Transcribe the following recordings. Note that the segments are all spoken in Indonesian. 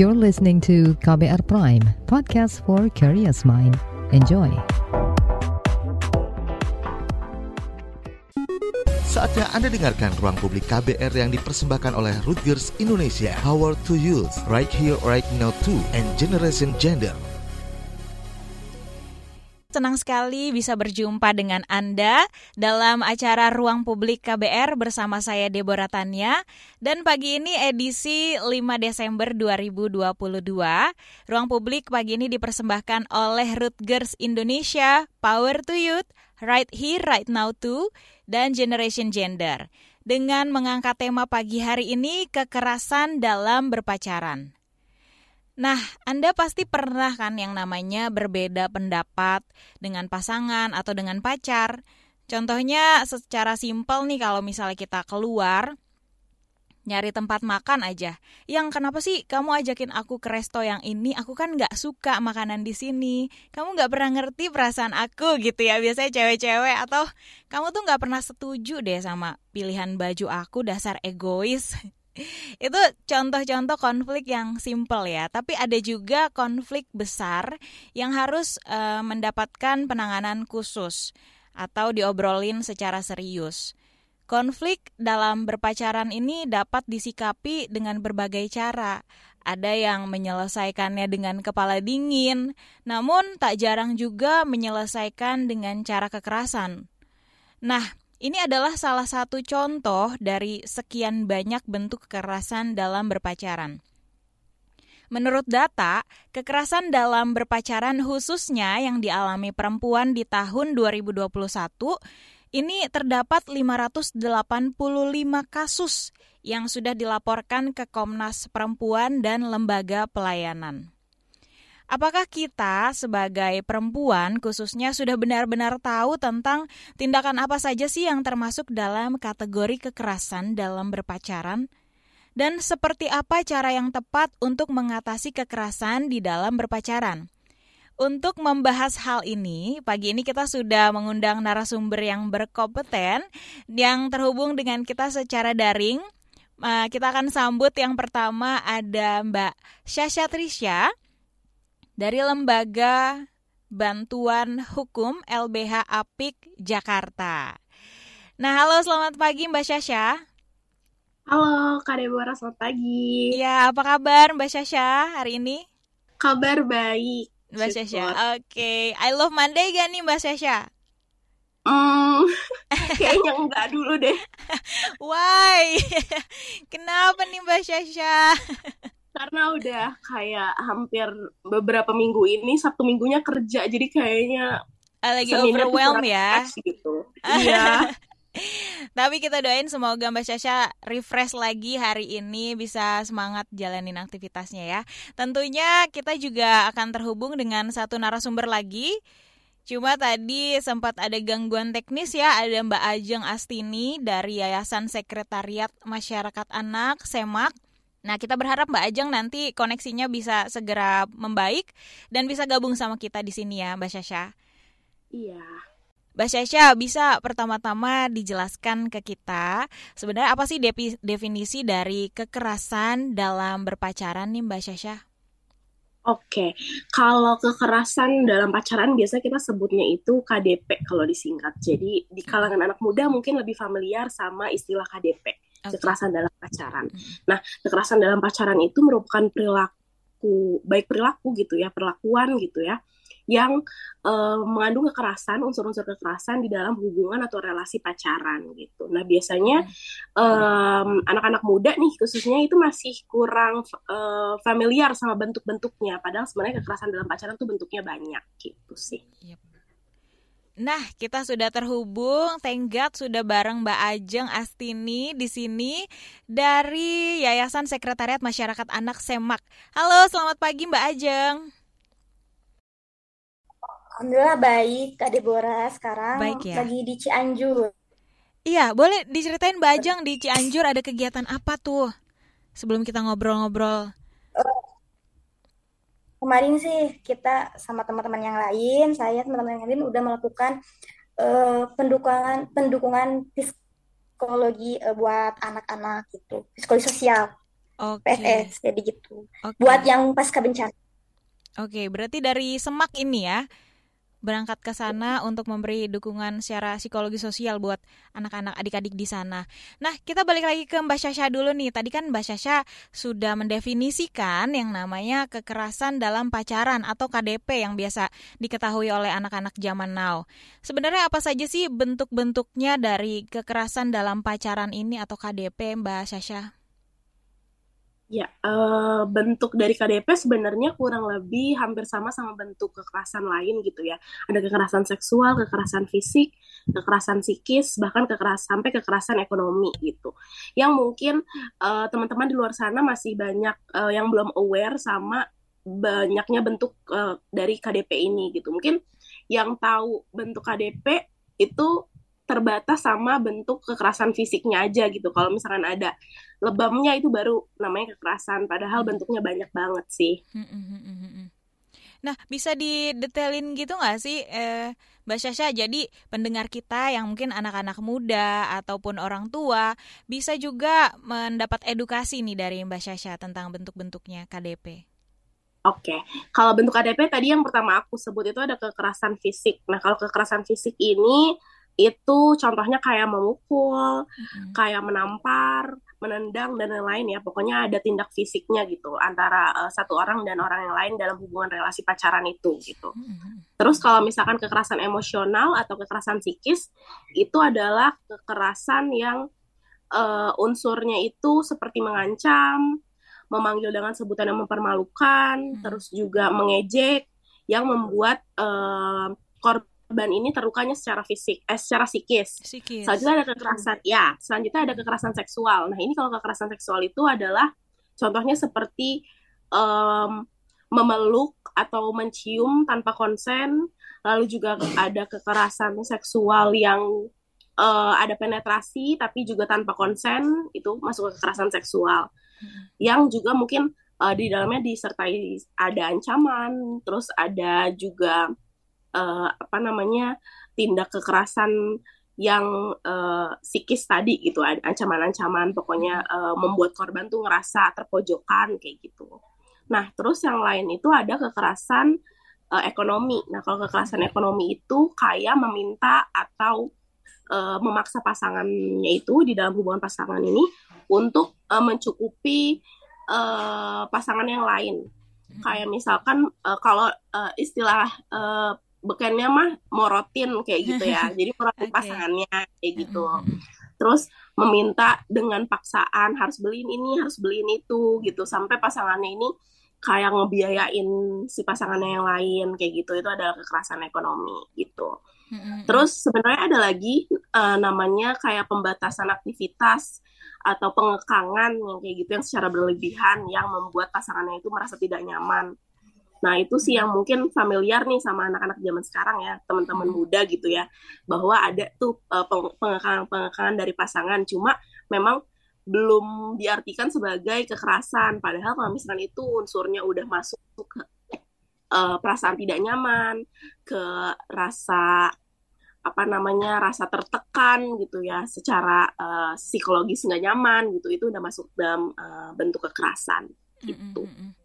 You're listening to KBR Prime, podcast for curious mind. Enjoy. Saatnya Anda dengarkan ruang publik KBR yang dipersembahkan oleh Rutgers Indonesia. Power to Youth, right here, right now too, and Generation Gender. Senang sekali bisa berjumpa dengan Anda dalam acara Ruang Publik KBR bersama saya Deborah Tanya dan pagi ini edisi 5 Desember 2022. Ruang Publik pagi ini dipersembahkan oleh Rutgers Indonesia, Power to Youth, Right Here Right Now Too, dan Generation Gender dengan mengangkat tema pagi hari ini kekerasan dalam berpacaran. Nah, Anda pasti pernah kan yang namanya berbeda pendapat dengan pasangan atau dengan pacar. Contohnya secara simpel nih kalau misalnya kita keluar nyari tempat makan aja. Yang kenapa sih kamu ajakin aku ke resto yang ini? Aku kan nggak suka makanan di sini. Kamu nggak pernah ngerti perasaan aku gitu ya. Biasanya cewek-cewek atau kamu tuh nggak pernah setuju deh sama pilihan baju aku dasar egois. Itu contoh-contoh konflik yang simple ya, tapi ada juga konflik besar yang harus uh, mendapatkan penanganan khusus atau diobrolin secara serius. Konflik dalam berpacaran ini dapat disikapi dengan berbagai cara. Ada yang menyelesaikannya dengan kepala dingin, namun tak jarang juga menyelesaikan dengan cara kekerasan. Nah, ini adalah salah satu contoh dari sekian banyak bentuk kekerasan dalam berpacaran. Menurut data, kekerasan dalam berpacaran khususnya yang dialami perempuan di tahun 2021 ini terdapat 585 kasus yang sudah dilaporkan ke Komnas Perempuan dan lembaga pelayanan. Apakah kita sebagai perempuan khususnya sudah benar-benar tahu tentang tindakan apa saja sih yang termasuk dalam kategori kekerasan dalam berpacaran? Dan seperti apa cara yang tepat untuk mengatasi kekerasan di dalam berpacaran? Untuk membahas hal ini, pagi ini kita sudah mengundang narasumber yang berkompeten yang terhubung dengan kita secara daring. Eh, kita akan sambut yang pertama ada Mbak Syasha Trisha dari Lembaga Bantuan Hukum LBH Apik Jakarta. Nah, halo selamat pagi Mbak Syasha. Halo Kak Deborah, selamat pagi. Ya, apa kabar Mbak Syasha hari ini? Kabar baik. Mbak Syasha, oke. Okay. I love Monday gak nih Mbak Syasha? Hmm, kayaknya enggak dulu deh. Why? Kenapa nih Mbak Syasha? Karena udah kayak hampir beberapa minggu ini Sabtu minggunya kerja jadi kayaknya uh, lagi overwhelmed ya gitu iya tapi kita doain semoga Mbak Syasha refresh lagi hari ini bisa semangat jalanin aktivitasnya ya. Tentunya kita juga akan terhubung dengan satu narasumber lagi. Cuma tadi sempat ada gangguan teknis ya, ada Mbak Ajeng Astini dari Yayasan Sekretariat Masyarakat Anak Semak Nah, kita berharap Mbak Ajeng nanti koneksinya bisa segera membaik dan bisa gabung sama kita di sini ya, Mbak Syasha. Iya. Mbak Syasha, bisa pertama-tama dijelaskan ke kita sebenarnya apa sih definisi dari kekerasan dalam berpacaran nih Mbak Syasha? Oke, kalau kekerasan dalam pacaran biasa kita sebutnya itu KDP kalau disingkat. Jadi di kalangan anak muda mungkin lebih familiar sama istilah KDP okay. kekerasan dalam pacaran. Nah, kekerasan dalam pacaran itu merupakan perilaku baik perilaku gitu ya, perlakuan gitu ya yang uh, mengandung kekerasan, unsur-unsur kekerasan di dalam hubungan atau relasi pacaran gitu. Nah biasanya um, anak-anak muda nih khususnya itu masih kurang uh, familiar sama bentuk-bentuknya. Padahal sebenarnya kekerasan dalam pacaran tuh bentuknya banyak gitu sih. Yep. Nah, kita sudah terhubung, Tenggat sudah bareng Mbak Ajeng Astini di sini dari Yayasan Sekretariat Masyarakat Anak Semak. Halo, selamat pagi Mbak Ajeng. Alhamdulillah baik, Kak Deborah sekarang baik ya? lagi di Cianjur. Iya, boleh diceritain Mbak Ajeng di Cianjur ada kegiatan apa tuh? Sebelum kita ngobrol-ngobrol. Uh, kemarin sih kita sama teman-teman yang lain, saya teman-teman yang lain udah melakukan uh, pendukungan pendukungan psikologi uh, buat anak-anak gitu, psikologi sosial. Oke. PSS jadi gitu. Oke. Buat yang pasca bencana. Oke, berarti dari Semak ini ya berangkat ke sana untuk memberi dukungan secara psikologi sosial buat anak-anak adik-adik di sana. Nah, kita balik lagi ke Mbak Syasha dulu nih. Tadi kan Mbak Syasha sudah mendefinisikan yang namanya kekerasan dalam pacaran atau KDP yang biasa diketahui oleh anak-anak zaman now. Sebenarnya apa saja sih bentuk-bentuknya dari kekerasan dalam pacaran ini atau KDP, Mbak Syasha? Ya, uh, bentuk dari KDP sebenarnya kurang lebih hampir sama sama bentuk kekerasan lain gitu ya. Ada kekerasan seksual, kekerasan fisik, kekerasan psikis, bahkan kekerasan sampai kekerasan ekonomi gitu. Yang mungkin eh, teman-teman di luar sana masih banyak uh, yang belum aware sama banyaknya bentuk uh, dari KDP ini gitu. Mungkin yang tahu bentuk KDP itu terbatas sama bentuk kekerasan fisiknya aja gitu. Kalau misalkan ada lebamnya itu baru namanya kekerasan, padahal bentuknya banyak banget sih. Hmm, hmm, hmm, nah, bisa didetailin gitu nggak sih, eh, Mbak Syasha? Jadi pendengar kita yang mungkin anak-anak muda ataupun orang tua bisa juga mendapat edukasi nih dari Mbak Syasha tentang bentuk-bentuknya KDP. Oke, okay. kalau bentuk KDP tadi yang pertama aku sebut itu ada kekerasan fisik. Nah, kalau kekerasan fisik ini itu contohnya kayak memukul, mm-hmm. kayak menampar, menendang dan lain-lain ya. Pokoknya ada tindak fisiknya gitu antara uh, satu orang dan orang yang lain dalam hubungan relasi pacaran itu gitu. Mm-hmm. Terus kalau misalkan kekerasan emosional atau kekerasan psikis itu adalah kekerasan yang uh, unsurnya itu seperti mengancam, memanggil dengan sebutan yang mempermalukan, mm-hmm. terus juga mengejek yang membuat uh, korban korban ini terlukanya secara fisik, eh secara psikis. psikis. Selanjutnya ada kekerasan, ya. Selanjutnya ada kekerasan seksual. Nah ini kalau kekerasan seksual itu adalah contohnya seperti um, memeluk atau mencium tanpa konsen. Lalu juga ada kekerasan seksual yang uh, ada penetrasi tapi juga tanpa konsen itu masuk ke kekerasan seksual. Hmm. Yang juga mungkin uh, di dalamnya disertai ada ancaman, terus ada juga uh, apa namanya tindak kekerasan yang uh, psikis tadi gitu ancaman-ancaman pokoknya uh, membuat korban tuh ngerasa terpojokan kayak gitu. Nah terus yang lain itu ada kekerasan uh, ekonomi. Nah kalau kekerasan ekonomi itu kayak meminta atau uh, memaksa pasangannya itu di dalam hubungan pasangan ini untuk uh, mencukupi uh, pasangan yang lain. Kayak misalkan uh, kalau uh, istilah uh, bekennya mah morotin kayak gitu ya. Jadi morotin okay. pasangannya kayak gitu. Terus meminta dengan paksaan harus beliin ini harus beliin itu gitu. Sampai pasangannya ini kayak ngebiayain si pasangannya yang lain kayak gitu. Itu adalah kekerasan ekonomi gitu. Terus sebenarnya ada lagi uh, namanya kayak pembatasan aktivitas atau pengekangan yang kayak gitu yang secara berlebihan yang membuat pasangannya itu merasa tidak nyaman Nah, itu sih yang mungkin familiar nih sama anak-anak zaman sekarang ya, teman-teman hmm. muda gitu ya, bahwa ada tuh uh, pengekangan-pengekangan dari pasangan, cuma memang belum diartikan sebagai kekerasan. Padahal kalau misalkan itu unsurnya udah masuk ke uh, perasaan tidak nyaman, ke rasa apa namanya rasa tertekan gitu ya, secara uh, psikologis nggak nyaman gitu, itu udah masuk dalam uh, bentuk kekerasan gitu. Mm -hmm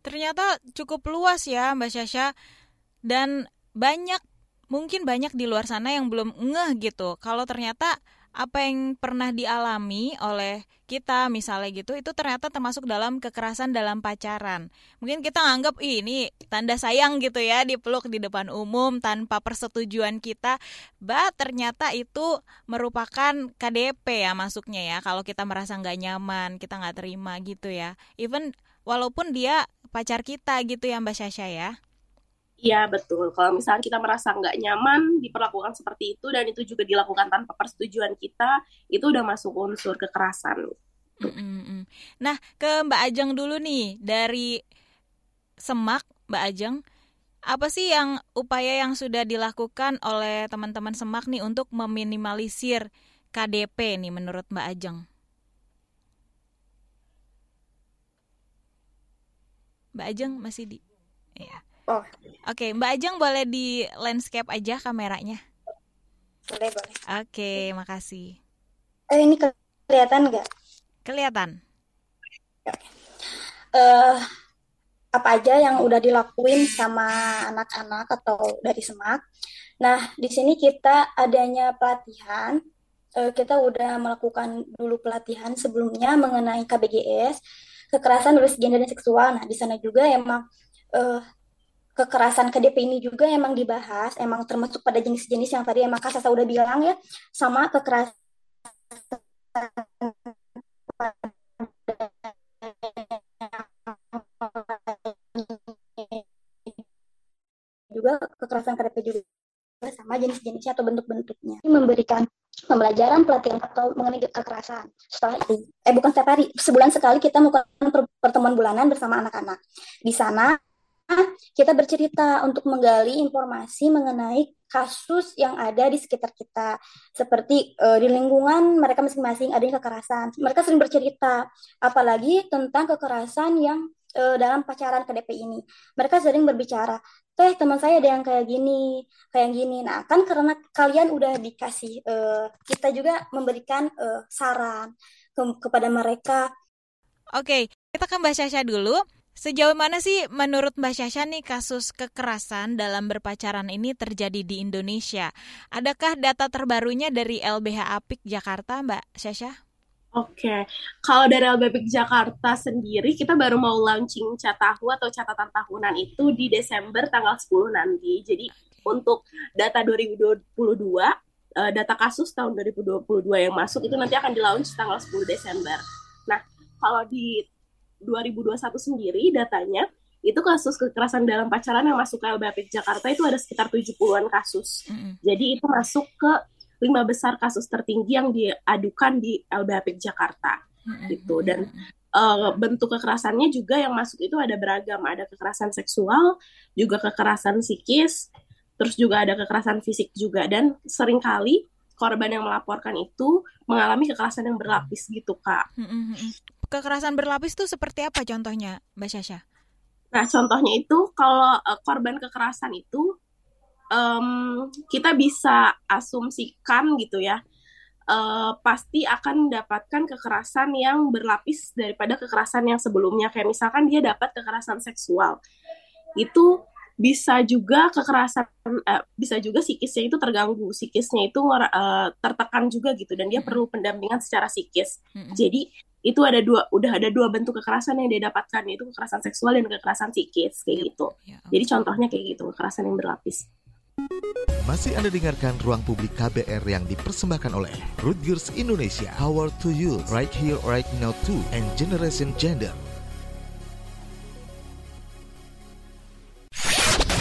ternyata cukup luas ya Mbak Syasha. Dan banyak mungkin banyak di luar sana yang belum ngeh gitu. Kalau ternyata apa yang pernah dialami oleh kita misalnya gitu itu ternyata termasuk dalam kekerasan dalam pacaran. Mungkin kita nganggap ini tanda sayang gitu ya dipeluk di depan umum tanpa persetujuan kita. Bah ternyata itu merupakan KDP ya masuknya ya. Kalau kita merasa nggak nyaman kita nggak terima gitu ya. Even walaupun dia pacar kita gitu ya Mbak Syasha ya. Iya betul. Kalau misalnya kita merasa nggak nyaman diperlakukan seperti itu dan itu juga dilakukan tanpa persetujuan kita, itu udah masuk unsur kekerasan. Mm. Nah ke Mbak Ajeng dulu nih dari Semak Mbak Ajeng, apa sih yang upaya yang sudah dilakukan oleh teman-teman Semak nih untuk meminimalisir KDP nih menurut Mbak Ajeng? Mbak Ajeng masih di ya. Oh. Oke, Mbak Ajeng boleh di landscape aja kameranya. Boleh, boleh. Oke, makasih. Eh, ini kelihatan nggak? Kelihatan. Uh, apa aja yang udah dilakuin sama anak-anak atau dari semak. Nah, di sini kita adanya pelatihan, uh, kita udah melakukan dulu pelatihan sebelumnya mengenai KBGS, kekerasan berbasis gender dan seksual. Nah, di sana juga emang uh, kekerasan KDP ini juga emang dibahas, emang termasuk pada jenis-jenis yang tadi emang Kak udah bilang ya, sama kekerasan juga kekerasan KDP juga sama jenis-jenisnya atau bentuk-bentuknya. Memberikan pembelajaran pelatihan atau mengenai kekerasan. Setelah itu, eh bukan setiap hari, sebulan sekali kita melakukan pertemuan bulanan bersama anak-anak. Di sana kita bercerita untuk menggali informasi mengenai kasus yang ada di sekitar kita seperti uh, di lingkungan mereka masing-masing ada kekerasan mereka sering bercerita apalagi tentang kekerasan yang uh, dalam pacaran KDP ini mereka sering berbicara teh teman saya ada yang kayak gini kayak gini nah kan karena kalian udah dikasih uh, kita juga memberikan uh, saran ke kepada mereka oke kita ke Mbak Syasha dulu Sejauh mana sih menurut Mbak Syasha nih kasus kekerasan dalam berpacaran ini terjadi di Indonesia? Adakah data terbarunya dari LBH Apik Jakarta, Mbak Syasha? Oke, kalau dari LBH Jakarta sendiri, kita baru mau launching catahu atau catatan tahunan itu di Desember tanggal 10 nanti. Jadi untuk data 2022, eh, data kasus tahun 2022 yang masuk itu nanti akan di launch tanggal 10 Desember. Nah, kalau di 2021 sendiri datanya itu kasus kekerasan dalam pacaran yang masuk ke LBH Jakarta itu ada sekitar 70-an kasus. Mm -hmm. Jadi itu masuk ke lima besar kasus tertinggi yang diadukan di LBH Jakarta. Gitu. Dan uh, bentuk kekerasannya juga yang masuk itu ada beragam, ada kekerasan seksual, juga kekerasan psikis, terus juga ada kekerasan fisik juga. Dan sering kali korban yang melaporkan itu mengalami kekerasan yang berlapis gitu kak. Kekerasan berlapis itu seperti apa contohnya, Mbak Syasha? Nah, contohnya itu kalau uh, korban kekerasan itu um, kita bisa asumsikan gitu ya, uh, pasti akan mendapatkan kekerasan yang berlapis daripada kekerasan yang sebelumnya. Kayak misalkan dia dapat kekerasan seksual, itu bisa juga kekerasan uh, bisa juga psikisnya itu terganggu psikisnya itu uh, tertekan juga gitu dan dia perlu pendampingan secara psikis mm -hmm. jadi itu ada dua udah ada dua bentuk kekerasan yang dia dapatkan yaitu kekerasan seksual dan kekerasan psikis kayak gitu. Ya, Jadi contohnya kayak gitu kekerasan yang berlapis. Masih Anda dengarkan ruang publik KBR yang dipersembahkan oleh Rutgers Indonesia, Power to Youth, Right Here, Right Now 2, and Generation Gender.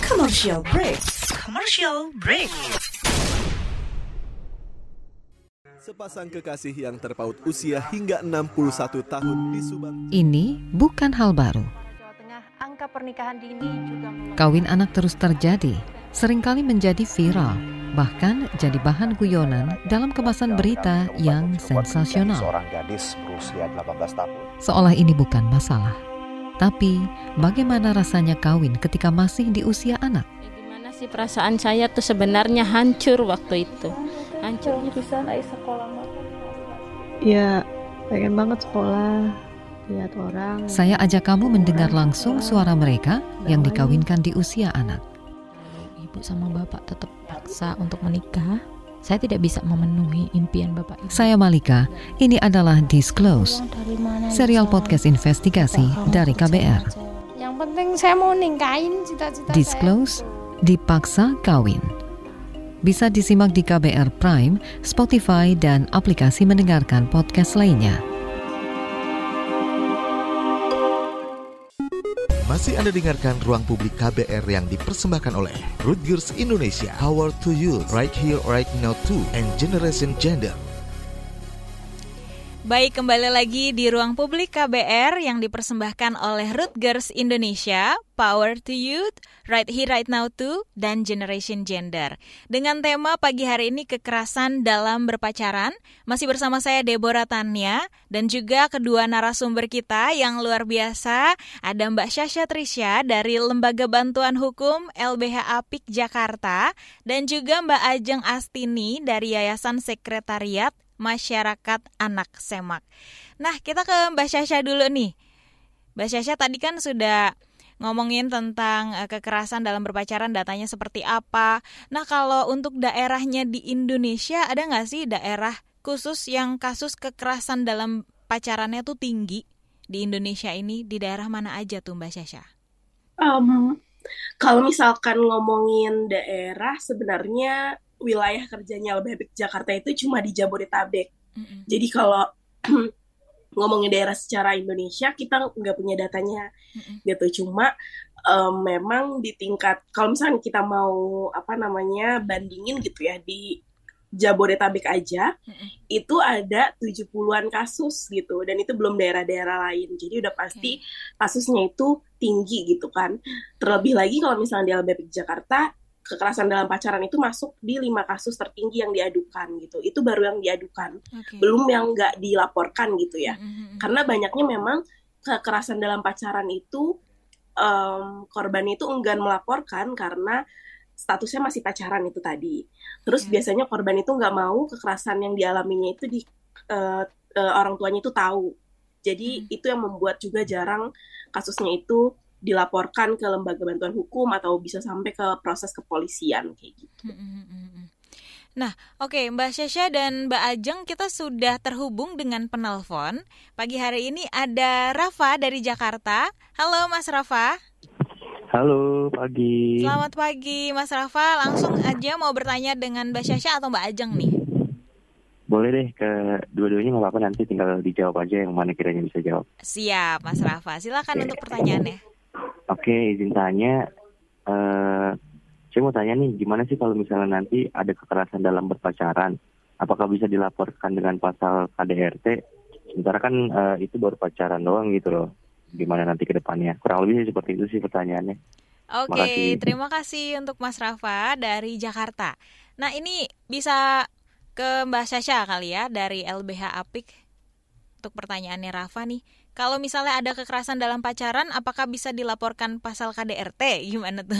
Commercial break. Commercial break. Sepasang kekasih yang terpaut usia hingga 61 tahun di Subang. Ini bukan hal baru. angka pernikahan dini juga Kawin anak terus terjadi, sering kali menjadi viral, bahkan jadi bahan guyonan dalam kemasan berita yang sensasional. Seorang gadis berusia 18 tahun. Seolah ini bukan masalah. Tapi, bagaimana rasanya kawin ketika masih di usia anak? Gimana sih perasaan saya tuh sebenarnya hancur waktu itu hancurnya bisa naik sekolah ya pengen banget sekolah lihat orang saya ajak kamu mendengar langsung suara mereka yang dikawinkan di usia anak ibu sama bapak tetap paksa untuk menikah saya tidak bisa memenuhi impian Bapak Ibu. Saya Malika, ini adalah Disclose, serial podcast investigasi dari KBR. Yang penting saya mau ningkain cita-cita Disclose, dipaksa kawin. Bisa disimak di KBR Prime, Spotify, dan aplikasi mendengarkan podcast lainnya. Masih Anda dengarkan ruang publik KBR yang dipersembahkan oleh Rutgers Indonesia, Power to Youth, Right Here, Right Now 2, and Generation Gender. Baik, kembali lagi di ruang publik KBR yang dipersembahkan oleh Rutgers Indonesia, Power to Youth, Right Here Right Now Too, dan Generation Gender. Dengan tema pagi hari ini kekerasan dalam berpacaran, masih bersama saya Deborah Tania dan juga kedua narasumber kita yang luar biasa, ada Mbak Syasha Trisha dari Lembaga Bantuan Hukum LBH Apik Jakarta dan juga Mbak Ajeng Astini dari Yayasan Sekretariat masyarakat anak Semak. Nah, kita ke Mbak Syasha dulu nih. Mbak Syasha tadi kan sudah ngomongin tentang uh, kekerasan dalam berpacaran datanya seperti apa. Nah kalau untuk daerahnya di Indonesia ada nggak sih daerah khusus yang kasus kekerasan dalam pacarannya tuh tinggi di Indonesia ini di daerah mana aja tuh Mbak Syasha? Um, kalau misalkan ngomongin daerah sebenarnya wilayah kerjanya lebih Jakarta itu cuma di Jabodetabek. Mm -hmm. Jadi kalau ngomongin daerah secara Indonesia kita nggak punya datanya mm-hmm. gitu cuma um, memang di tingkat kalau misalnya kita mau apa namanya bandingin gitu ya di Jabodetabek aja mm-hmm. itu ada 70-an kasus gitu dan itu belum daerah-daerah lain. Jadi udah pasti okay. kasusnya itu tinggi gitu kan. Terlebih lagi kalau misalnya di LBP Jakarta kekerasan dalam pacaran itu masuk di lima kasus tertinggi yang diadukan gitu. Itu baru yang diadukan, okay. belum yang nggak dilaporkan gitu ya. Mm-hmm. Karena banyaknya memang kekerasan dalam pacaran itu um, korban itu enggan melaporkan karena statusnya masih pacaran itu tadi. Terus yeah. biasanya korban itu nggak mau kekerasan yang dialaminya itu di uh, uh, orang tuanya itu tahu. Jadi mm. itu yang membuat juga jarang kasusnya itu dilaporkan ke lembaga bantuan hukum atau bisa sampai ke proses kepolisian kayak gitu. Hmm, hmm, hmm, nah, oke okay, Mbak Syasha dan Mbak Ajeng kita sudah terhubung dengan penelpon. Pagi hari ini ada Rafa dari Jakarta. Halo Mas Rafa. Halo, pagi. Selamat pagi Mas Rafa. Langsung aja mau bertanya dengan Mbak Syasha atau Mbak Ajeng nih? Boleh deh ke dua-duanya nggak apa-apa nanti tinggal dijawab aja yang mana kiranya bisa jawab. Siap Mas Rafa. Silakan okay. untuk pertanyaannya. Oke, izin tanya. Uh, saya mau tanya nih, gimana sih kalau misalnya nanti ada kekerasan dalam berpacaran? Apakah bisa dilaporkan dengan pasal KDRT? Sementara kan uh, itu baru pacaran doang gitu loh. Gimana nanti ke depannya? Kurang lebih seperti itu sih pertanyaannya. Oke, okay, terima kasih untuk Mas Rafa dari Jakarta. Nah, ini bisa ke Mbak Sasha kali ya dari LBH Apik untuk pertanyaannya Rafa nih. Kalau misalnya ada kekerasan dalam pacaran, apakah bisa dilaporkan pasal KDRT? Gimana tuh?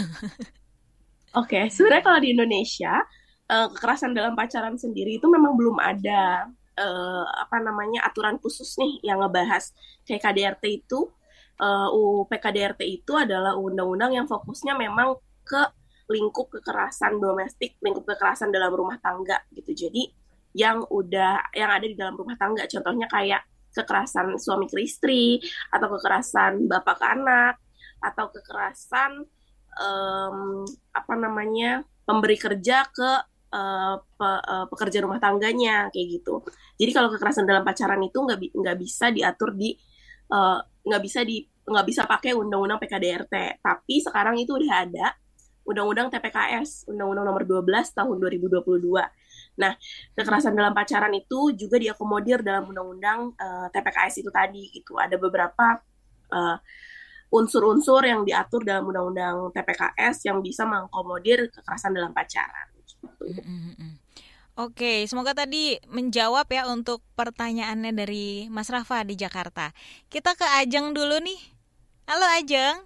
Oke, okay, sebenarnya kalau di Indonesia uh, kekerasan dalam pacaran sendiri itu memang belum ada uh, apa namanya aturan khusus nih yang ngebahas kayak KDRT itu. Uh, UU PKDRT itu adalah undang-undang yang fokusnya memang ke lingkup kekerasan domestik, lingkup kekerasan dalam rumah tangga gitu. Jadi yang udah yang ada di dalam rumah tangga, contohnya kayak kekerasan suami ke istri atau kekerasan bapak ke anak atau kekerasan um, apa namanya pemberi kerja ke uh, pe, uh, pekerja rumah tangganya kayak gitu. Jadi kalau kekerasan dalam pacaran itu nggak nggak bisa diatur di eh, nggak uh, bisa di nggak bisa pakai undang-undang PKDRT. Tapi sekarang itu udah ada undang-undang TPKS, undang-undang nomor 12 tahun 2022 Nah, kekerasan dalam pacaran itu juga diakomodir dalam undang-undang uh, eh, TPKS itu tadi gitu. Ada beberapa uh, unsur-unsur yang diatur dalam undang-undang TPKS yang bisa mengakomodir kekerasan dalam pacaran. Gitu. Oke, semoga tadi menjawab ya untuk pertanyaannya dari Mas Rafa di Jakarta. Kita ke Ajeng dulu nih. Halo Ajeng.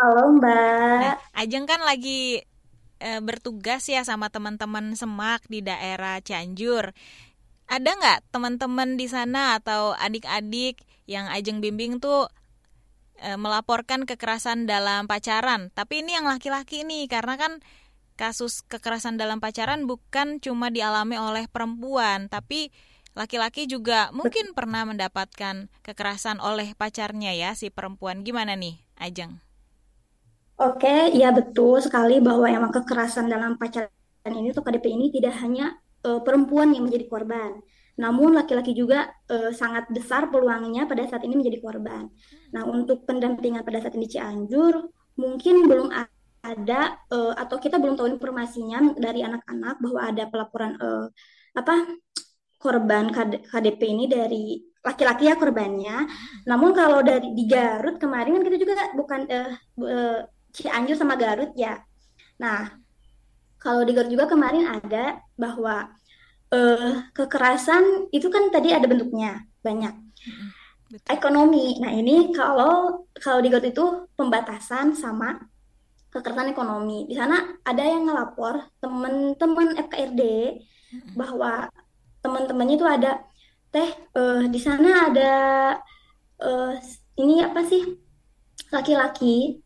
Halo Mbak. Nah, Ajeng kan lagi e, bertugas ya sama teman-teman semak di daerah Cianjur. Ada nggak teman-teman di sana atau adik-adik yang ajeng bimbing tuh e, melaporkan kekerasan dalam pacaran? Tapi ini yang laki-laki nih karena kan kasus kekerasan dalam pacaran bukan cuma dialami oleh perempuan, tapi laki-laki juga mungkin pernah mendapatkan kekerasan oleh pacarnya ya si perempuan. Gimana nih, Ajeng? Oke, ya betul sekali bahwa emang kekerasan dalam pacaran ini atau KDP ini tidak hanya uh, perempuan yang menjadi korban, namun laki-laki juga uh, sangat besar peluangnya pada saat ini menjadi korban. Nah, untuk pendampingan pada saat ini Cianjur mungkin belum ada uh, atau kita belum tahu informasinya dari anak-anak bahwa ada pelaporan uh, apa korban KDP ini dari laki-laki ya korbannya. Namun kalau dari di Garut kemarin kan kita juga bukan uh, uh, Cianjur sama Garut ya. Nah, kalau di Garut juga kemarin ada bahwa uh, kekerasan itu kan tadi ada bentuknya banyak. Betul. Ekonomi. Nah, ini kalau kalau di Garut itu pembatasan sama kekerasan ekonomi. Di sana ada yang ngelapor teman-teman FKRD bahwa teman-temannya itu ada teh uh, di sana ada uh, ini apa sih laki-laki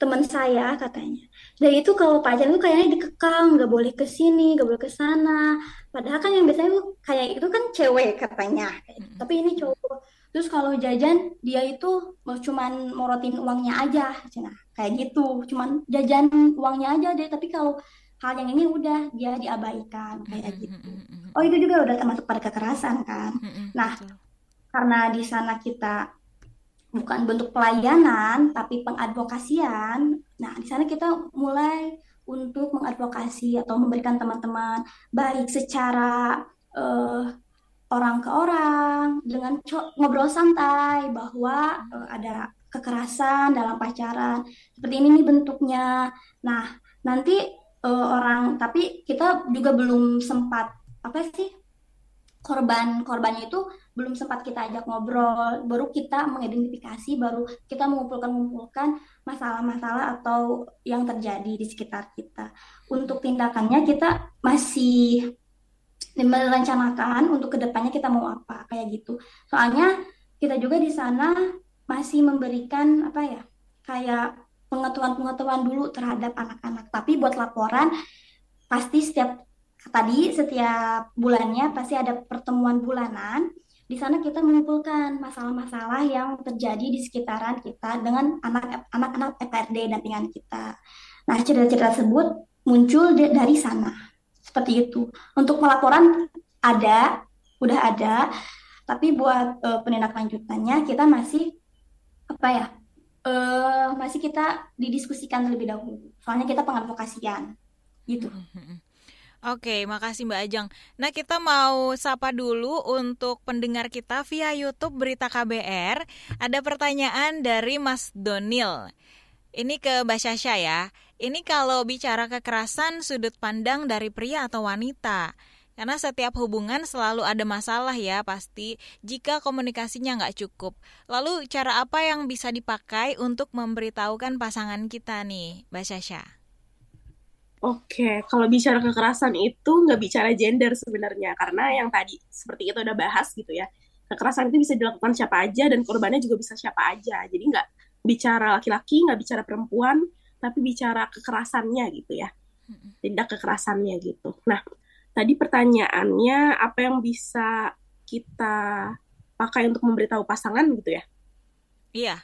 teman saya katanya. Dan itu kalau pacaran tuh kayaknya dikekang nggak boleh ke sini nggak boleh ke sana. Padahal kan yang biasanya tuh kayak itu kan cewek katanya. Tapi ini cowok. Terus kalau jajan dia itu mau cuman morotin uangnya aja cina kayak gitu. Cuman jajan uangnya aja deh. Tapi kalau hal yang ini udah dia diabaikan. Kayak gitu. oh itu juga udah termasuk pada kekerasan kan? Nah karena di sana kita bukan bentuk pelayanan tapi pengadvokasian. Nah, di sana kita mulai untuk mengadvokasi atau memberikan teman-teman baik secara uh, orang ke orang dengan ngobrol santai bahwa uh, ada kekerasan dalam pacaran seperti ini nih bentuknya. Nah, nanti uh, orang tapi kita juga belum sempat apa sih korban korbannya itu belum sempat kita ajak ngobrol, baru kita mengidentifikasi, baru kita mengumpulkan-mengumpulkan masalah-masalah atau yang terjadi di sekitar kita. Untuk tindakannya kita masih merencanakan untuk ke depannya kita mau apa kayak gitu. Soalnya kita juga di sana masih memberikan apa ya kayak pengetahuan-pengetahuan dulu terhadap anak-anak. Tapi buat laporan pasti setiap tadi setiap bulannya pasti ada pertemuan bulanan di sana kita mengumpulkan masalah-masalah yang terjadi di sekitaran kita dengan anak-anak EPRD dampingan kita. Nah, cerita-cerita tersebut muncul dari sana. Seperti itu. Untuk pelaporan ada, udah ada, tapi buat uh, penindak lanjutannya kita masih apa ya? Uh, masih kita didiskusikan terlebih dahulu. Soalnya kita pengadvokasian gitu. Hmm, hmm, hmm. Oke, makasih Mbak Ajeng. Nah, kita mau sapa dulu untuk pendengar kita via YouTube Berita KBR. Ada pertanyaan dari Mas Donil. Ini ke Mbak Syasha ya. Ini kalau bicara kekerasan sudut pandang dari pria atau wanita. Karena setiap hubungan selalu ada masalah ya pasti jika komunikasinya nggak cukup. Lalu cara apa yang bisa dipakai untuk memberitahukan pasangan kita nih, Mbak Syasha? Oke, kalau bicara kekerasan itu nggak bicara gender sebenarnya, karena yang tadi seperti itu udah bahas gitu ya. Kekerasan itu bisa dilakukan siapa aja dan korbannya juga bisa siapa aja. Jadi nggak bicara laki-laki, nggak bicara perempuan, tapi bicara kekerasannya gitu ya. Tindak kekerasannya gitu. Nah, tadi pertanyaannya apa yang bisa kita pakai untuk memberitahu pasangan gitu ya? Iya.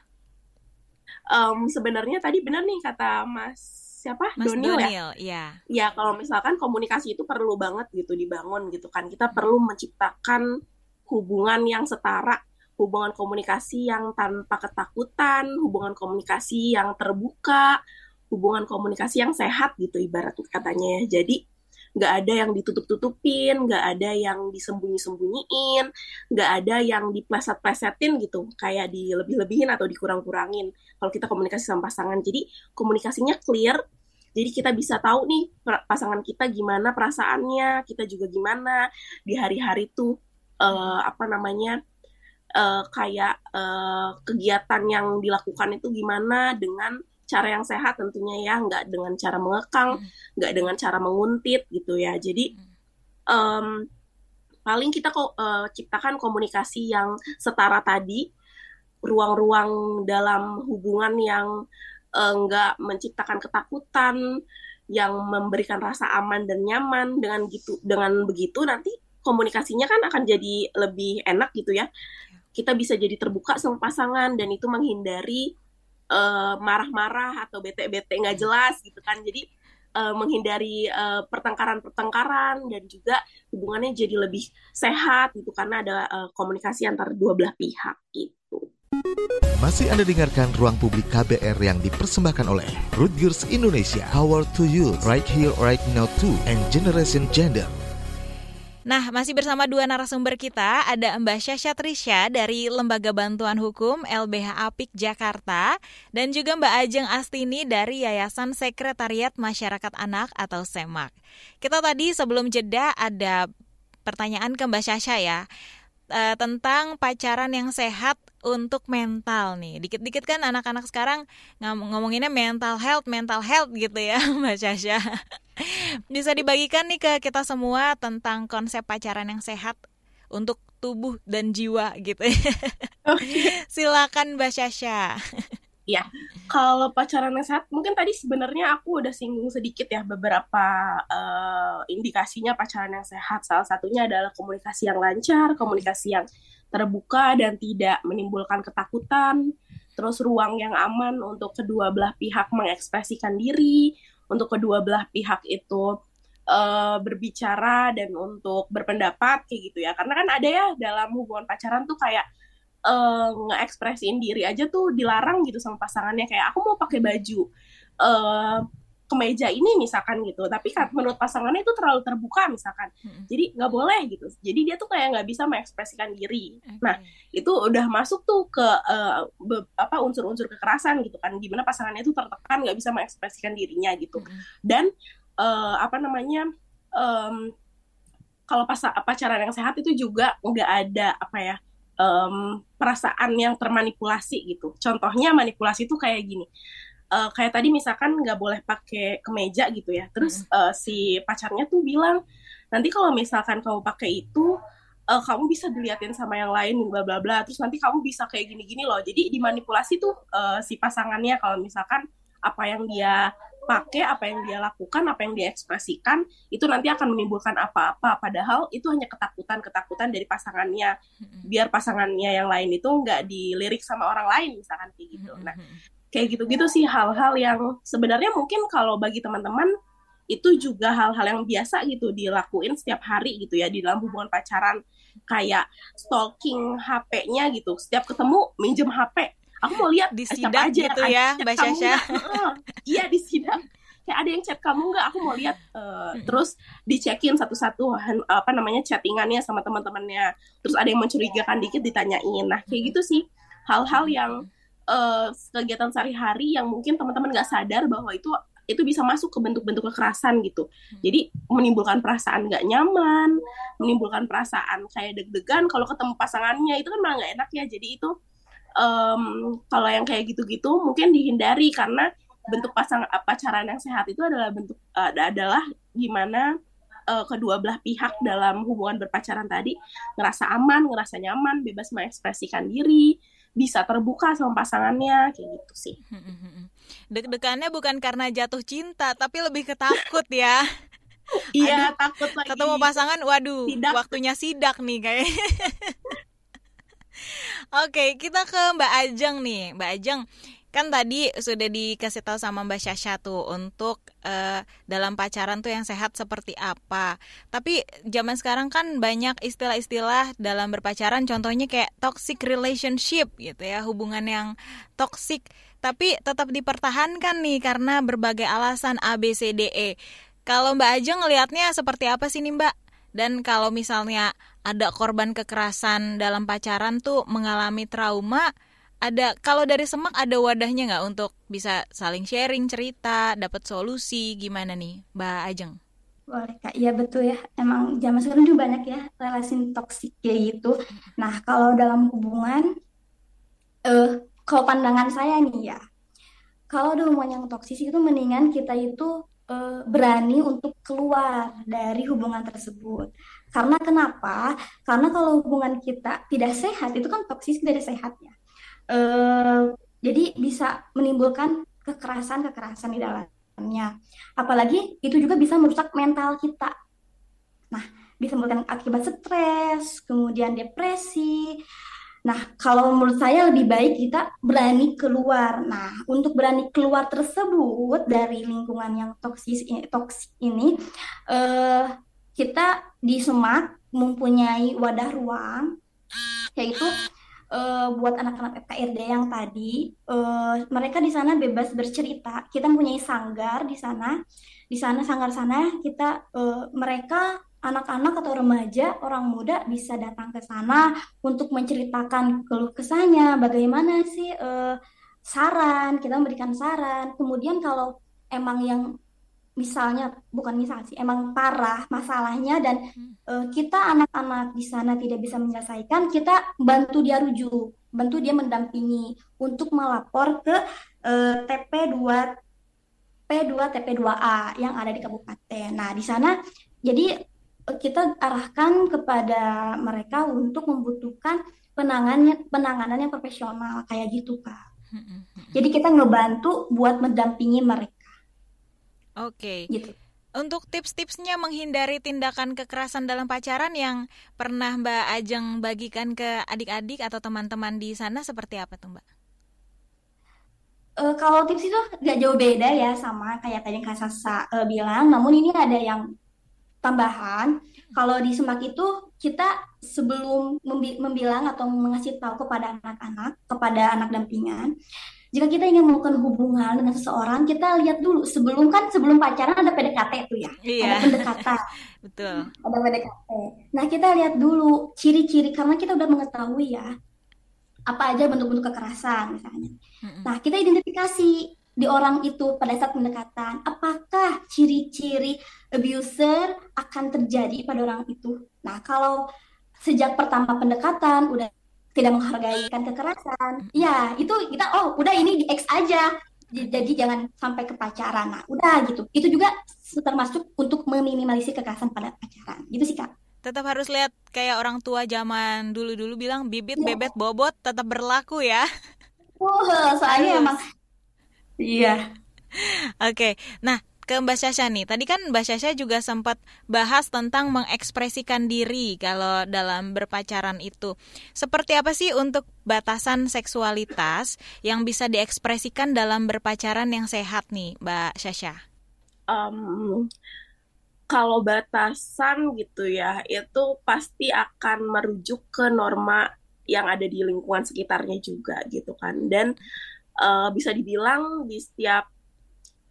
Um, sebenarnya tadi benar nih kata Mas siapa Mas Donil, Donil ya? ya. Ya kalau misalkan komunikasi itu perlu banget gitu dibangun gitu kan. Kita perlu menciptakan hubungan yang setara, hubungan komunikasi yang tanpa ketakutan, hubungan komunikasi yang terbuka, hubungan komunikasi yang sehat gitu ibarat katanya ya. Jadi nggak ada yang ditutup-tutupin, nggak ada yang disembunyi-sembunyiin, nggak ada yang dipleset-plesetin gitu, kayak di lebih-lebihin atau dikurang-kurangin. Kalau kita komunikasi sama pasangan, jadi komunikasinya clear, jadi kita bisa tahu nih pasangan kita gimana perasaannya, kita juga gimana di hari-hari tuh uh, apa namanya uh, kayak uh, kegiatan yang dilakukan itu gimana dengan cara yang sehat tentunya ya, nggak dengan cara mengekang, hmm. nggak dengan cara menguntit gitu ya. Jadi um, paling kita kok uh, ciptakan komunikasi yang setara tadi, ruang-ruang dalam hubungan yang uh, nggak menciptakan ketakutan yang memberikan rasa aman dan nyaman dengan gitu dengan begitu nanti komunikasinya kan akan jadi lebih enak gitu ya kita bisa jadi terbuka sama pasangan dan itu menghindari marah eh, marah-marah atau bete-bete nggak jelas gitu kan jadi uh, menghindari uh, pertengkaran-pertengkaran dan juga hubungannya jadi lebih sehat gitu karena ada uh, komunikasi antara dua belah pihak gitu. Masih Anda dengarkan Ruang Publik KBR yang dipersembahkan oleh Rutgers Indonesia. Power to you, right here, right now too, and Generation Gender. Nah, masih bersama dua narasumber kita, ada Mbak Syasha Trisha dari Lembaga Bantuan Hukum LBH Apik Jakarta, dan juga Mbak Ajeng Astini dari Yayasan Sekretariat Masyarakat Anak atau SEMAK. Kita tadi sebelum jeda ada pertanyaan ke Mbak Syasha ya, uh, tentang pacaran yang sehat untuk mental nih. Dikit-dikit kan anak-anak sekarang ngom ngomonginnya mental health, mental health gitu ya, Mbak Syasha. Bisa dibagikan nih ke kita semua tentang konsep pacaran yang sehat untuk tubuh dan jiwa gitu. Silakan Mbak Syasha. Ya, kalau pacaran yang sehat, mungkin tadi sebenarnya aku udah singgung sedikit ya beberapa uh, indikasinya pacaran yang sehat. Salah satunya adalah komunikasi yang lancar, komunikasi yang terbuka dan tidak menimbulkan ketakutan, terus ruang yang aman untuk kedua belah pihak mengekspresikan diri, untuk kedua belah pihak itu uh, berbicara dan untuk berpendapat kayak gitu ya. Karena kan ada ya dalam hubungan pacaran tuh kayak uh, nge-ekspresiin diri aja tuh dilarang gitu sama pasangannya. Kayak aku mau pakai baju uh, kemeja ini misalkan gitu. Tapi menurut pasangannya itu terlalu terbuka misalkan. Hmm. jadi nggak boleh gitu. Jadi dia tuh kayak nggak bisa mengekspresikan diri. Okay. nah itu udah masuk tuh ke uh, be, apa unsur-unsur kekerasan gitu kan. Gimana pasangannya itu tertekan nggak bisa mengekspresikan dirinya gitu. Hmm. dan uh, apa namanya um, kalau pas pacaran yang sehat itu juga nggak ada apa ya um, perasaan yang termanipulasi gitu. Contohnya manipulasi itu kayak gini. Uh, kayak tadi misalkan nggak boleh pakai kemeja gitu ya. Terus uh, si pacarnya tuh bilang nanti kalau misalkan kamu pakai itu uh, kamu bisa diliatin sama yang lain bla bla bla. Terus nanti kamu bisa kayak gini-gini loh. Jadi dimanipulasi tuh uh, si pasangannya kalau misalkan apa yang dia pakai apa yang dia lakukan apa yang dia ekspresikan itu nanti akan menimbulkan apa-apa. Padahal itu hanya ketakutan-ketakutan dari pasangannya. Biar pasangannya yang lain itu nggak dilirik sama orang lain misalkan kayak gitu. Nah kayak gitu-gitu sih hal-hal yang sebenarnya mungkin kalau bagi teman-teman itu juga hal-hal yang biasa gitu dilakuin setiap hari gitu ya di dalam hubungan pacaran. Kayak stalking HP-nya gitu. Setiap ketemu minjem HP aku mau lihat di sidak aja gitu ya Mbak Syasha iya di sidak. Kayak ada yang chat kamu nggak? Aku mau lihat uh, hmm. terus dicekin satu-satu apa namanya chattingannya sama teman-temannya. Terus ada yang mencurigakan dikit ditanyain. Nah kayak gitu sih hal-hal yang uh, kegiatan sehari-hari yang mungkin teman-teman nggak sadar bahwa itu itu bisa masuk ke bentuk-bentuk kekerasan gitu. Jadi menimbulkan perasaan nggak nyaman, menimbulkan perasaan kayak deg-degan kalau ketemu pasangannya. Itu kan malah nggak enak ya. Jadi itu um, kalau yang kayak gitu-gitu mungkin dihindari karena bentuk pasang pacaran yang sehat itu adalah bentuk uh, adalah gimana uh, kedua belah pihak dalam hubungan berpacaran tadi ngerasa aman, ngerasa nyaman, bebas mengekspresikan diri, bisa terbuka sama pasangannya kayak gitu sih. Deg-degannya bukan karena jatuh cinta, tapi lebih ketakut ya. Iya, takut lagi. Ketemu pasangan, waduh, sidak. waktunya sidak nih kayak. Oke, kita ke Mbak Ajeng nih. Mbak Ajeng, kan tadi sudah dikasih tahu sama Mbak Syasha tuh untuk uh, dalam pacaran tuh yang sehat seperti apa. Tapi zaman sekarang kan banyak istilah-istilah dalam berpacaran contohnya kayak toxic relationship gitu ya, hubungan yang toxic tapi tetap dipertahankan nih karena berbagai alasan A B C D E. Kalau Mbak Ajeng ngelihatnya seperti apa sih nih Mbak? Dan kalau misalnya ada korban kekerasan dalam pacaran tuh mengalami trauma, ada kalau dari semak ada wadahnya nggak untuk bisa saling sharing cerita, dapat solusi gimana nih, Mbak Ajeng? Boleh kak, iya betul ya. Emang zaman sekarang juga banyak ya relasi toksik kayak gitu. Nah kalau dalam hubungan, eh kalau pandangan saya nih ya, kalau ada hubungan yang toksis itu mendingan kita itu uh, berani untuk keluar dari hubungan tersebut. Karena kenapa? Karena kalau hubungan kita tidak sehat, itu kan toksis tidak sehat ya. Uh, jadi bisa menimbulkan kekerasan-kekerasan di dalamnya. Apalagi itu juga bisa merusak mental kita. Nah, bisa menimbulkan akibat stres, kemudian depresi, Nah, kalau menurut saya lebih baik kita berani keluar. Nah, untuk berani keluar tersebut dari lingkungan yang toksis toksik ini, eh, kita di Semak mempunyai wadah ruang, yaitu eh, buat anak-anak FKRD yang tadi, eh, mereka di sana bebas bercerita. Kita mempunyai sanggar di sana. Di sana sanggar sana kita eh, mereka anak-anak atau remaja, orang muda bisa datang ke sana untuk menceritakan keluh kesahnya, bagaimana sih uh, saran, kita memberikan saran. Kemudian kalau emang yang misalnya bukan misal sih, emang parah masalahnya dan uh, kita anak-anak di sana tidak bisa menyelesaikan, kita bantu dia rujuk, bantu dia mendampingi untuk melapor ke uh, TP2 P2 TP2A yang ada di kabupaten. Nah, di sana jadi kita arahkan kepada mereka untuk membutuhkan penanganan penanganan yang profesional kayak gitu kak. Jadi kita ngebantu buat mendampingi mereka. Oke. Okay. Gitu. Untuk tips-tipsnya menghindari tindakan kekerasan dalam pacaran yang pernah Mbak Ajeng bagikan ke adik-adik atau teman-teman di sana seperti apa tuh Mbak? Uh, kalau tips itu nggak jauh beda ya sama kayak tadi Kak Sasa uh, bilang, namun ini ada yang tambahan. Kalau di Semak itu kita sebelum membi membilang atau mengasih tahu kepada anak-anak, kepada anak dampingan, jika kita ingin melakukan hubungan dengan seseorang, kita lihat dulu sebelum kan sebelum pacaran ada PDKT tuh ya, iya. ada pendekatan. Betul. Ada PDKT. Nah kita lihat dulu ciri-ciri karena kita udah mengetahui ya apa aja bentuk-bentuk kekerasan misalnya. Mm-hmm. Nah kita identifikasi di orang itu pada saat pendekatan, apakah ciri-ciri abuser akan terjadi pada orang itu. Nah kalau sejak pertama pendekatan udah tidak menghargai kan kekerasan. Ya itu kita oh udah ini di X aja. Jadi jangan sampai ke pacaran. Nah udah gitu. Itu juga termasuk untuk meminimalisir kekerasan pada pacaran. Gitu sih kak. Tetap harus lihat kayak orang tua zaman dulu-dulu bilang bibit ya. bebet bobot tetap berlaku ya. Oh soalnya emang iya. Oke. Okay. nah ke Mbak Syasha nih. Tadi kan Mbak Syasha juga sempat bahas tentang mengekspresikan diri kalau dalam berpacaran itu. Seperti apa sih untuk batasan seksualitas yang bisa diekspresikan dalam berpacaran yang sehat nih, Mbak Syasha? Um, kalau batasan gitu ya, itu pasti akan merujuk ke norma yang ada di lingkungan sekitarnya juga gitu kan. Dan uh, bisa dibilang di setiap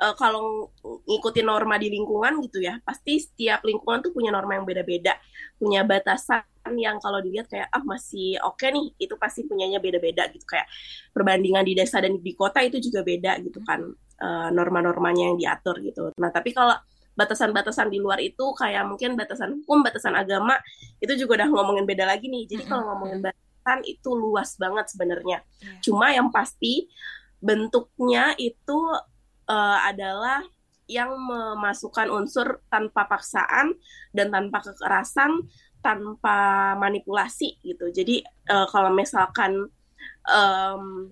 uh, kalau ngikutin norma di lingkungan gitu ya, pasti setiap lingkungan tuh punya norma yang beda-beda, punya batasan yang kalau dilihat kayak ah masih oke okay nih, itu pasti punyanya beda-beda gitu kayak perbandingan di desa dan di kota itu juga beda gitu kan uh, norma-normanya yang diatur gitu. Nah tapi kalau batasan-batasan di luar itu kayak mungkin batasan hukum, batasan agama itu juga udah ngomongin beda lagi nih. Jadi kalau ngomongin batasan itu luas banget sebenarnya. Iya. Cuma yang pasti bentuknya itu uh, adalah yang memasukkan unsur tanpa paksaan dan tanpa kekerasan, tanpa manipulasi gitu. Jadi uh, kalau misalkan um,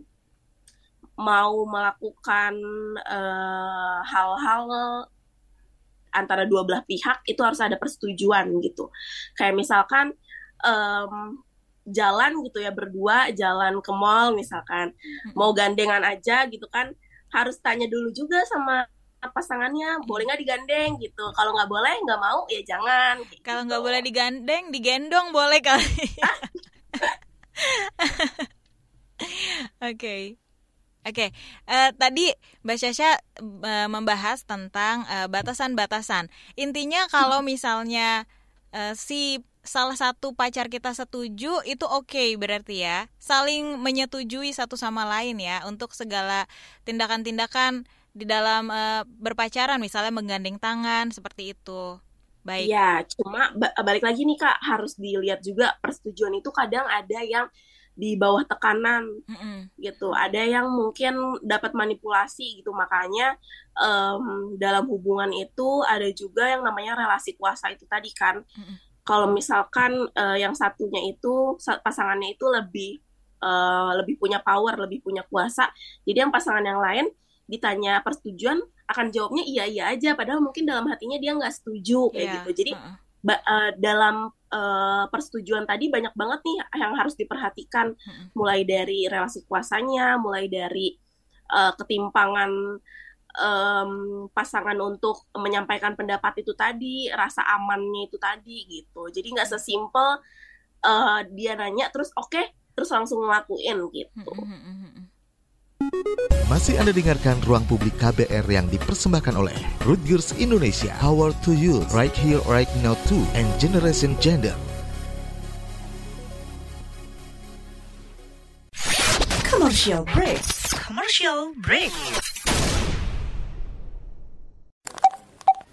mau melakukan uh, hal-hal antara dua belah pihak itu harus ada persetujuan gitu. Kayak misalkan um, jalan gitu ya berdua jalan ke mall misalkan mau gandengan aja gitu kan harus tanya dulu juga sama pasangannya boleh nggak digandeng gitu kalau nggak boleh nggak mau ya jangan gitu. kalau nggak boleh digandeng digendong boleh kali oke Oke, okay. uh, eh, tadi Mbak Syasha uh, membahas tentang batasan batasan-batasan. Intinya kalau misalnya uh, si salah satu pacar kita setuju itu oke okay, berarti ya. Saling menyetujui satu sama lain ya untuk segala tindakan-tindakan di dalam uh, berpacaran misalnya menggandeng tangan seperti itu. Baik. Ya cuma balik lagi nih kak harus dilihat juga persetujuan itu kadang ada yang di bawah tekanan. Mm -hmm. gitu ada yang mungkin dapat manipulasi gitu makanya um, dalam hubungan itu ada juga yang namanya relasi kuasa itu tadi kan. Mm -hmm kalau misalkan uh, yang satunya itu pasangannya itu lebih uh, lebih punya power, lebih punya kuasa. Jadi yang pasangan yang lain ditanya persetujuan akan jawabnya iya iya aja, padahal mungkin dalam hatinya dia nggak setuju kayak yeah. gitu. Jadi uh uh, dalam uh, persetujuan tadi banyak banget nih yang harus diperhatikan, uh mulai dari relasi kuasanya, mulai dari uh, ketimpangan um, pasangan untuk menyampaikan pendapat itu tadi, rasa amannya itu tadi gitu. Jadi nggak sesimpel uh, dia nanya terus oke, okay, terus langsung ngelakuin gitu. Hmm, hmm, hmm, Masih Anda dengarkan Ruang Publik KBR yang dipersembahkan oleh Rutgers Indonesia. Power to you, right here, right now too, and Generation Gender. Commercial break. Commercial break.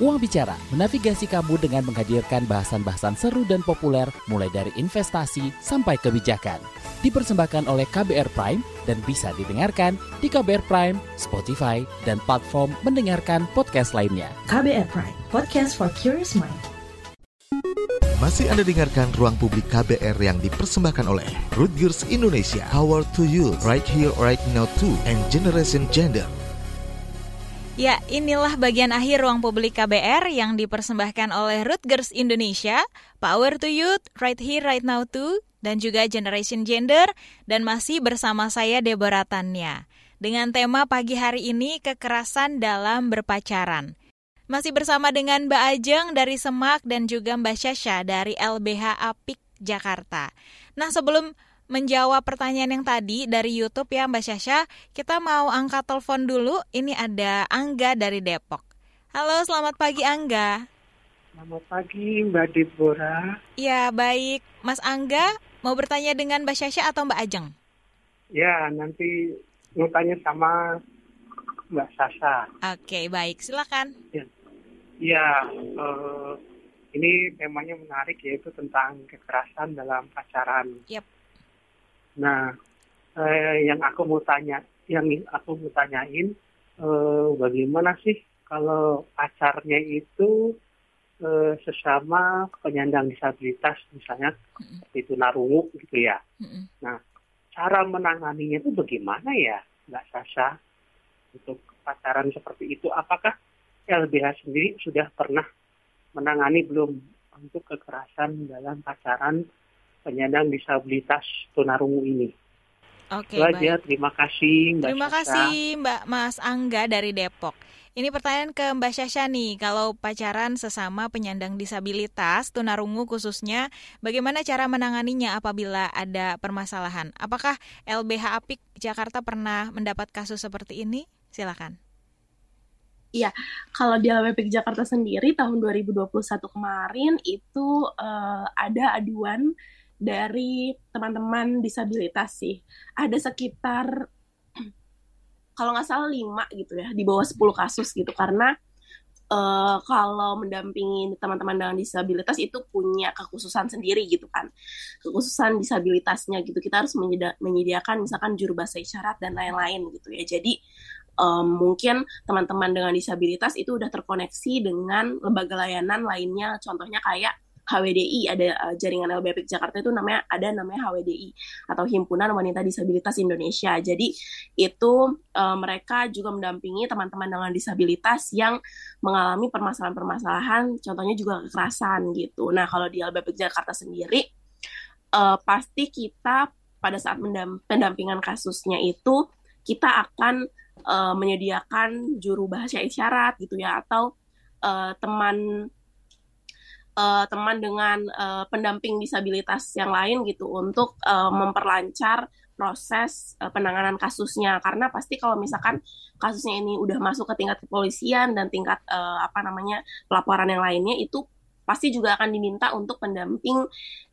Uang Bicara menavigasi kamu dengan menghadirkan bahasan-bahasan seru dan populer mulai dari investasi sampai kebijakan. Dipersembahkan oleh KBR Prime dan bisa didengarkan di KBR Prime, Spotify, dan platform mendengarkan podcast lainnya. KBR Prime, podcast for curious mind. Masih Anda dengarkan Ruang Publik KBR yang dipersembahkan oleh Rutgers Indonesia, Power to Youth, Right Here, Right Now 2, and Generation Gender. Ya, inilah bagian akhir ruang publik KBR yang dipersembahkan oleh Rutgers Indonesia, Power to Youth, Right Here, Right Now too, dan juga Generation Gender, dan masih bersama saya Deborah Tanya. Dengan tema pagi hari ini, kekerasan dalam berpacaran. Masih bersama dengan Mbak Ajeng dari Semak dan juga Mbak Syasha dari LBH Apik, Jakarta. Nah, sebelum menjawab pertanyaan yang tadi dari YouTube ya Mbak Syasha, kita mau angkat telepon dulu. Ini ada Angga dari Depok. Halo, selamat pagi Angga. Selamat pagi Mbak Deborah. Ya, baik. Mas Angga, mau bertanya dengan Mbak Syasha atau Mbak Ajeng? Ya, nanti mau tanya sama Mbak Sasa. Oke, baik. Silakan. Ya, ya uh, ini temanya menarik yaitu tentang kekerasan dalam pacaran. Yep. Nah, eh, yang aku mau tanya, yang aku mau tanyain, eh, bagaimana sih kalau pacarnya itu eh, sesama penyandang disabilitas, misalnya mm-hmm. itu narungu gitu ya. Mm-hmm. Nah, cara menanganinya itu bagaimana ya, Mbak Sasa, untuk pacaran seperti itu? Apakah LBH sendiri sudah pernah menangani belum untuk kekerasan dalam pacaran penyandang disabilitas tunarungu ini. Oke, Itu aja. Terima kasih Mbak Terima Syasha. kasih Mbak Mas Angga dari Depok. Ini pertanyaan ke Mbak Syasha nih, kalau pacaran sesama penyandang disabilitas, tunarungu khususnya, bagaimana cara menanganinya apabila ada permasalahan? Apakah LBH Apik Jakarta pernah mendapat kasus seperti ini? Silakan. Iya, kalau di LBP Jakarta sendiri tahun 2021 kemarin itu uh, ada aduan dari teman-teman disabilitas sih. Ada sekitar kalau nggak salah lima gitu ya, di bawah 10 kasus gitu karena uh, kalau mendampingi teman-teman dengan disabilitas itu punya kekhususan sendiri gitu kan. Kekhususan disabilitasnya gitu. Kita harus menyediakan misalkan juru bahasa isyarat dan lain-lain gitu ya. Jadi um, mungkin teman-teman dengan disabilitas itu udah terkoneksi dengan lembaga layanan lainnya contohnya kayak HWDI ada uh, jaringan LBP Jakarta itu namanya ada namanya HWDI atau Himpunan Wanita Disabilitas Indonesia. Jadi itu uh, mereka juga mendampingi teman-teman dengan disabilitas yang mengalami permasalahan-permasalahan, contohnya juga kekerasan gitu. Nah kalau di LBP Jakarta sendiri uh, pasti kita pada saat pendampingan kasusnya itu kita akan uh, menyediakan juru bahasa isyarat gitu ya atau uh, teman uh, teman dengan uh, pendamping disabilitas yang lain gitu untuk uh, memperlancar proses uh, penanganan kasusnya. Karena pasti kalau misalkan kasusnya ini udah masuk ke tingkat kepolisian dan tingkat uh, apa namanya pelaporan yang lainnya itu pasti juga akan diminta untuk pendamping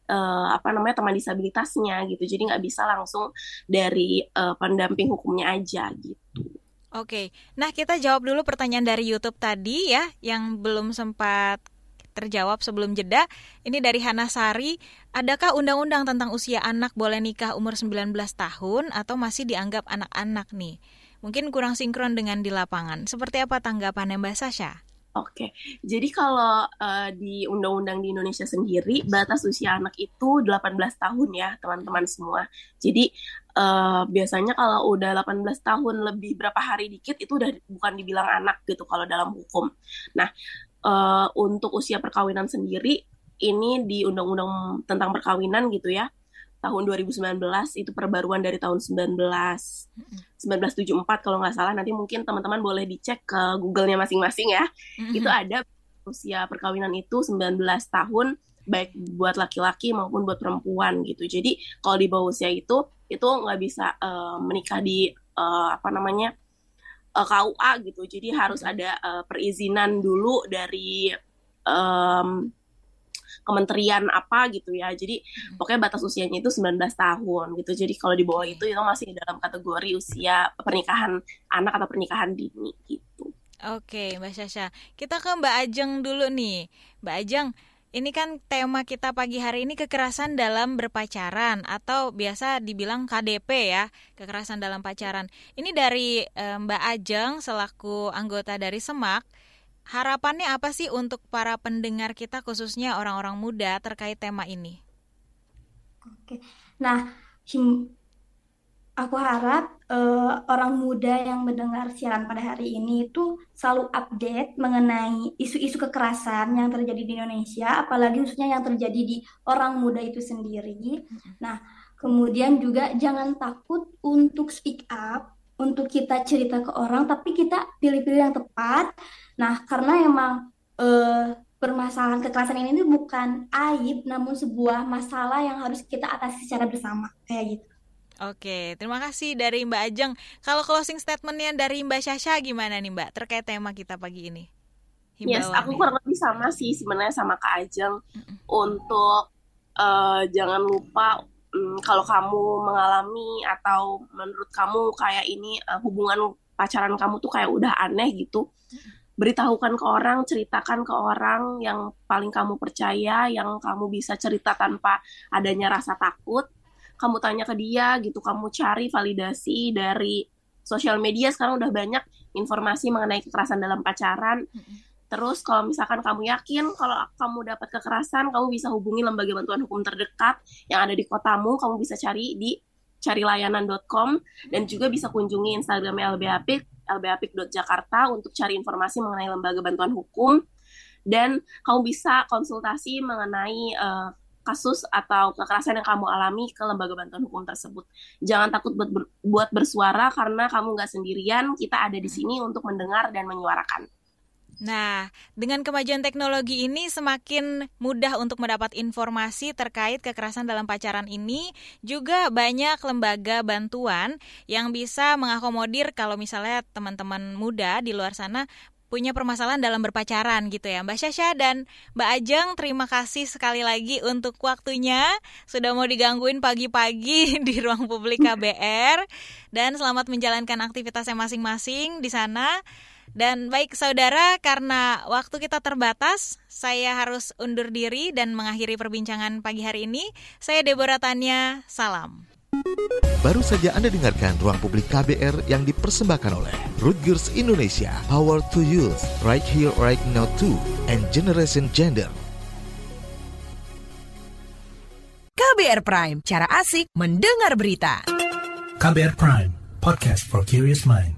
uh, apa namanya teman disabilitasnya gitu. Jadi nggak bisa langsung dari uh, pendamping hukumnya aja gitu. Oke, nah kita jawab dulu pertanyaan dari YouTube tadi ya yang belum sempat terjawab sebelum jeda. Ini dari Hana Sari, adakah undang-undang tentang usia anak boleh nikah umur 19 tahun atau masih dianggap anak-anak nih? Mungkin kurang sinkron dengan di lapangan. Seperti apa tanggapannya Mbak Sasha? Oke, jadi kalau uh, di undang-undang di Indonesia sendiri batas usia anak itu 18 tahun ya teman-teman semua. Jadi uh, biasanya kalau udah 18 tahun lebih berapa hari dikit itu udah bukan dibilang anak gitu kalau dalam hukum. Nah, uh, untuk usia perkawinan sendiri ini di undang-undang tentang perkawinan gitu ya tahun 2019 itu perbaruan dari tahun 19 1974 kalau nggak salah nanti mungkin teman-teman boleh dicek ke Google-nya masing-masing ya mm-hmm. itu ada usia perkawinan itu 19 tahun baik buat laki-laki maupun buat perempuan gitu. Jadi kalau di bawah usia itu itu nggak bisa uh, menikah di uh, apa namanya uh, KUA gitu. Jadi harus ada uh, perizinan dulu dari um, kementerian apa gitu ya. Jadi pokoknya batas usianya itu 19 tahun gitu. Jadi kalau di bawah itu itu masih dalam kategori usia pernikahan anak atau pernikahan dini gitu. Oke, Mbak Sasha. Kita ke Mbak Ajeng dulu nih. Mbak Ajeng, ini kan tema kita pagi hari ini kekerasan dalam berpacaran atau biasa dibilang KDP ya, kekerasan dalam pacaran. Ini dari e, Mbak Ajeng selaku anggota dari Semak. Harapannya apa sih untuk para pendengar kita khususnya orang-orang muda terkait tema ini? Oke. Nah, aku harap uh, orang muda yang mendengar siaran pada hari ini itu selalu update mengenai isu-isu kekerasan yang terjadi di Indonesia, apalagi khususnya yang terjadi di orang muda itu sendiri. Nah, kemudian juga jangan takut untuk speak up, untuk kita cerita ke orang, tapi kita pilih-pilih yang tepat. Nah, karena emang uh, permasalahan kekerasan ini bukan aib, namun sebuah masalah yang harus kita atasi secara bersama, kayak gitu. Oke, terima kasih dari Mbak Ajeng. Kalau closing statementnya dari Mbak Syasha gimana nih Mbak terkait tema kita pagi ini? Himbauan yes, aku kurang lebih sama sih sebenarnya sama Kak Ajeng untuk uh, jangan lupa um, kalau kamu mengalami atau menurut kamu kayak ini uh, hubungan pacaran kamu tuh kayak udah aneh gitu. Beritahukan ke orang, ceritakan ke orang yang paling kamu percaya, yang kamu bisa cerita tanpa adanya rasa takut kamu tanya ke dia gitu kamu cari validasi dari sosial media sekarang udah banyak informasi mengenai kekerasan dalam pacaran. Terus kalau misalkan kamu yakin kalau kamu dapat kekerasan kamu bisa hubungi lembaga bantuan hukum terdekat yang ada di kotamu kamu bisa cari di carilayanan.com dan juga bisa kunjungi Instagram LBAPIK lbapik.jakarta untuk cari informasi mengenai lembaga bantuan hukum. Dan kamu bisa konsultasi mengenai uh, kasus atau kekerasan yang kamu alami ke lembaga bantuan hukum tersebut. Jangan takut buat, ber, buat bersuara karena kamu nggak sendirian, kita ada di sini untuk mendengar dan menyuarakan. Nah, dengan kemajuan teknologi ini semakin mudah untuk mendapat informasi terkait kekerasan dalam pacaran ini. Juga banyak lembaga bantuan yang bisa mengakomodir kalau misalnya teman-teman muda di luar sana punya permasalahan dalam berpacaran gitu ya. Mbak Syasha dan Mbak Ajeng terima kasih sekali lagi untuk waktunya. Sudah mau digangguin pagi-pagi di ruang publik KBR dan selamat menjalankan aktivitasnya masing-masing di sana. Dan baik saudara karena waktu kita terbatas saya harus undur diri dan mengakhiri perbincangan pagi hari ini. Saya Deborah Tanya salam Baru saja Anda dengarkan ruang publik KBR yang dipersembahkan oleh Rutgers Indonesia, Power to Youth, Right Here, Right Now 2, and Generation Gender. KBR Prime, cara asik mendengar berita. KBR Prime, podcast for curious mind.